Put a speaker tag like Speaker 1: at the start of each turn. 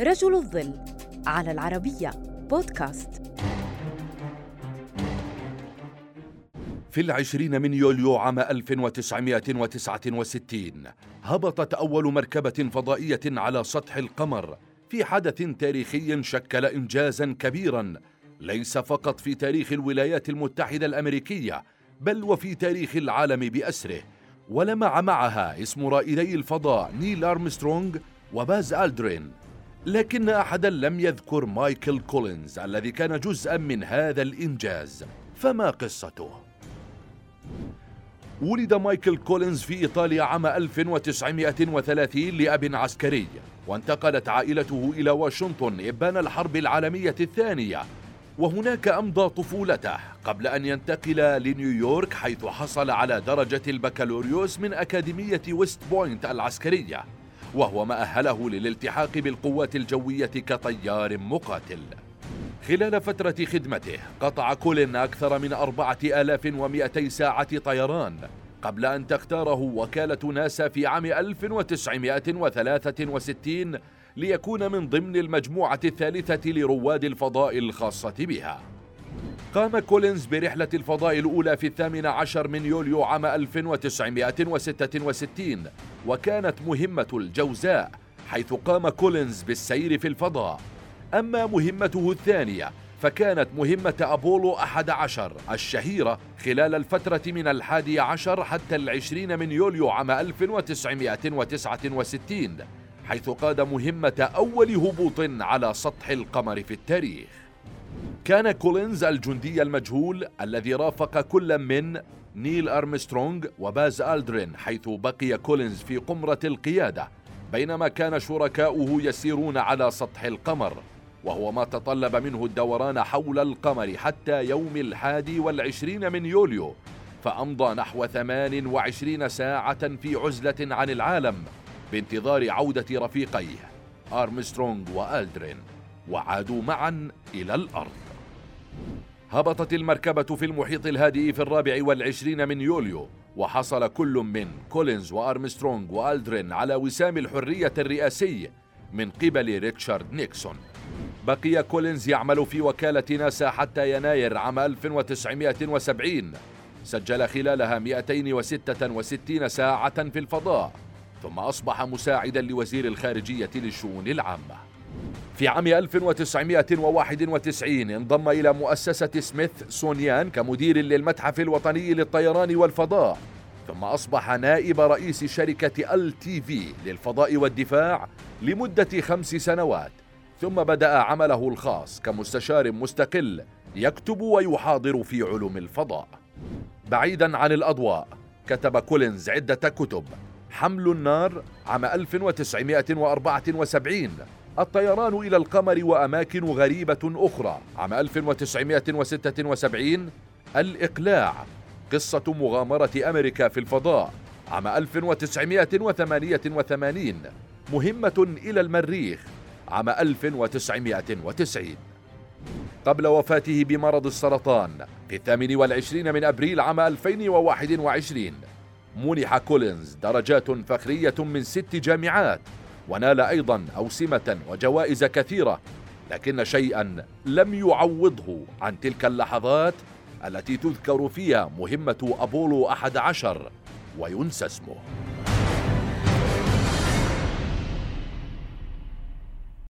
Speaker 1: رجل الظل على العربية بودكاست.
Speaker 2: في العشرين من يوليو عام 1969 هبطت أول مركبة فضائية على سطح القمر في حدث تاريخي شكل إنجازا كبيرا. ليس فقط في تاريخ الولايات المتحدة الأمريكية بل وفي تاريخ العالم بأسره. ولمع معها اسم رائدي الفضاء نيل أرمسترونغ وباز ألدرين. لكن أحدا لم يذكر مايكل كولينز الذي كان جزءا من هذا الإنجاز فما قصته؟ ولد مايكل كولينز في إيطاليا عام 1930 لأب عسكري وانتقلت عائلته إلى واشنطن إبان الحرب العالمية الثانية وهناك أمضى طفولته قبل أن ينتقل لنيويورك حيث حصل على درجة البكالوريوس من أكاديمية ويست بوينت العسكرية وهو ما أهله للالتحاق بالقوات الجوية كطيار مقاتل. خلال فترة خدمته قطع كولين أكثر من أربعة آلاف ومئتي ساعة طيران قبل أن تختاره وكالة ناسا في عام 1963 ليكون من ضمن المجموعة الثالثة لرواد الفضاء الخاصة بها. قام كولينز برحلة الفضاء الأولى في الثامن عشر من يوليو عام 1966 وكانت مهمة الجوزاء حيث قام كولينز بالسير في الفضاء. أما مهمته الثانية فكانت مهمة أبولو أحد عشر الشهيرة خلال الفترة من الحادي عشر حتى العشرين من يوليو عام 1969 حيث قاد مهمة أول هبوط على سطح القمر في التاريخ. كان كولينز الجندي المجهول الذي رافق كل من نيل أرمسترونغ وباز ألدرين حيث بقي كولينز في قمرة القيادة بينما كان شركاؤه يسيرون على سطح القمر وهو ما تطلب منه الدوران حول القمر حتى يوم الحادي والعشرين من يوليو فأمضى نحو 28 ساعة في عزلة عن العالم بانتظار عودة رفيقيه أرمسترونغ وألدرين وعادوا معا إلى الأرض. هبطت المركبة في المحيط الهادئ في الرابع والعشرين من يوليو وحصل كل من كولينز وأرمسترونغ وألدرين على وسام الحرية الرئاسي من قبل ريتشارد نيكسون. بقي كولينز يعمل في وكالة ناسا حتى يناير عام 1970 سجل خلالها 266 ساعة في الفضاء ثم أصبح مساعدا لوزير الخارجية للشؤون العامة. في عام 1991 انضم إلى مؤسسة سميثسونيان كمدير للمتحف الوطني للطيران والفضاء ثم أصبح نائب رئيس شركة LTV للفضاء والدفاع لمدة خمس سنوات ثم بدأ عمله الخاص كمستشار مستقل يكتب ويحاضر في علوم الفضاء. بعيدا عن الأضواء كتب كولينز عدة كتب. حمل النار عام 1974 الطيران إلى القمر وأماكن غريبة أخرى. عام 1976 الإقلاع قصة مغامرة أمريكا في الفضاء. عام 1988 مهمة إلى المريخ. عام 1990 قبل وفاته بمرض السرطان في الثامن والعشرين من أبريل عام 2021 منح كولينز درجات فخرية من ست جامعات. ونال أيضا أوسمة وجوائز كثيرة لكن شيئا لم يعوضه عن تلك اللحظات التي تذكر فيها مهمة أبولو أحد عشر وينسى اسمه.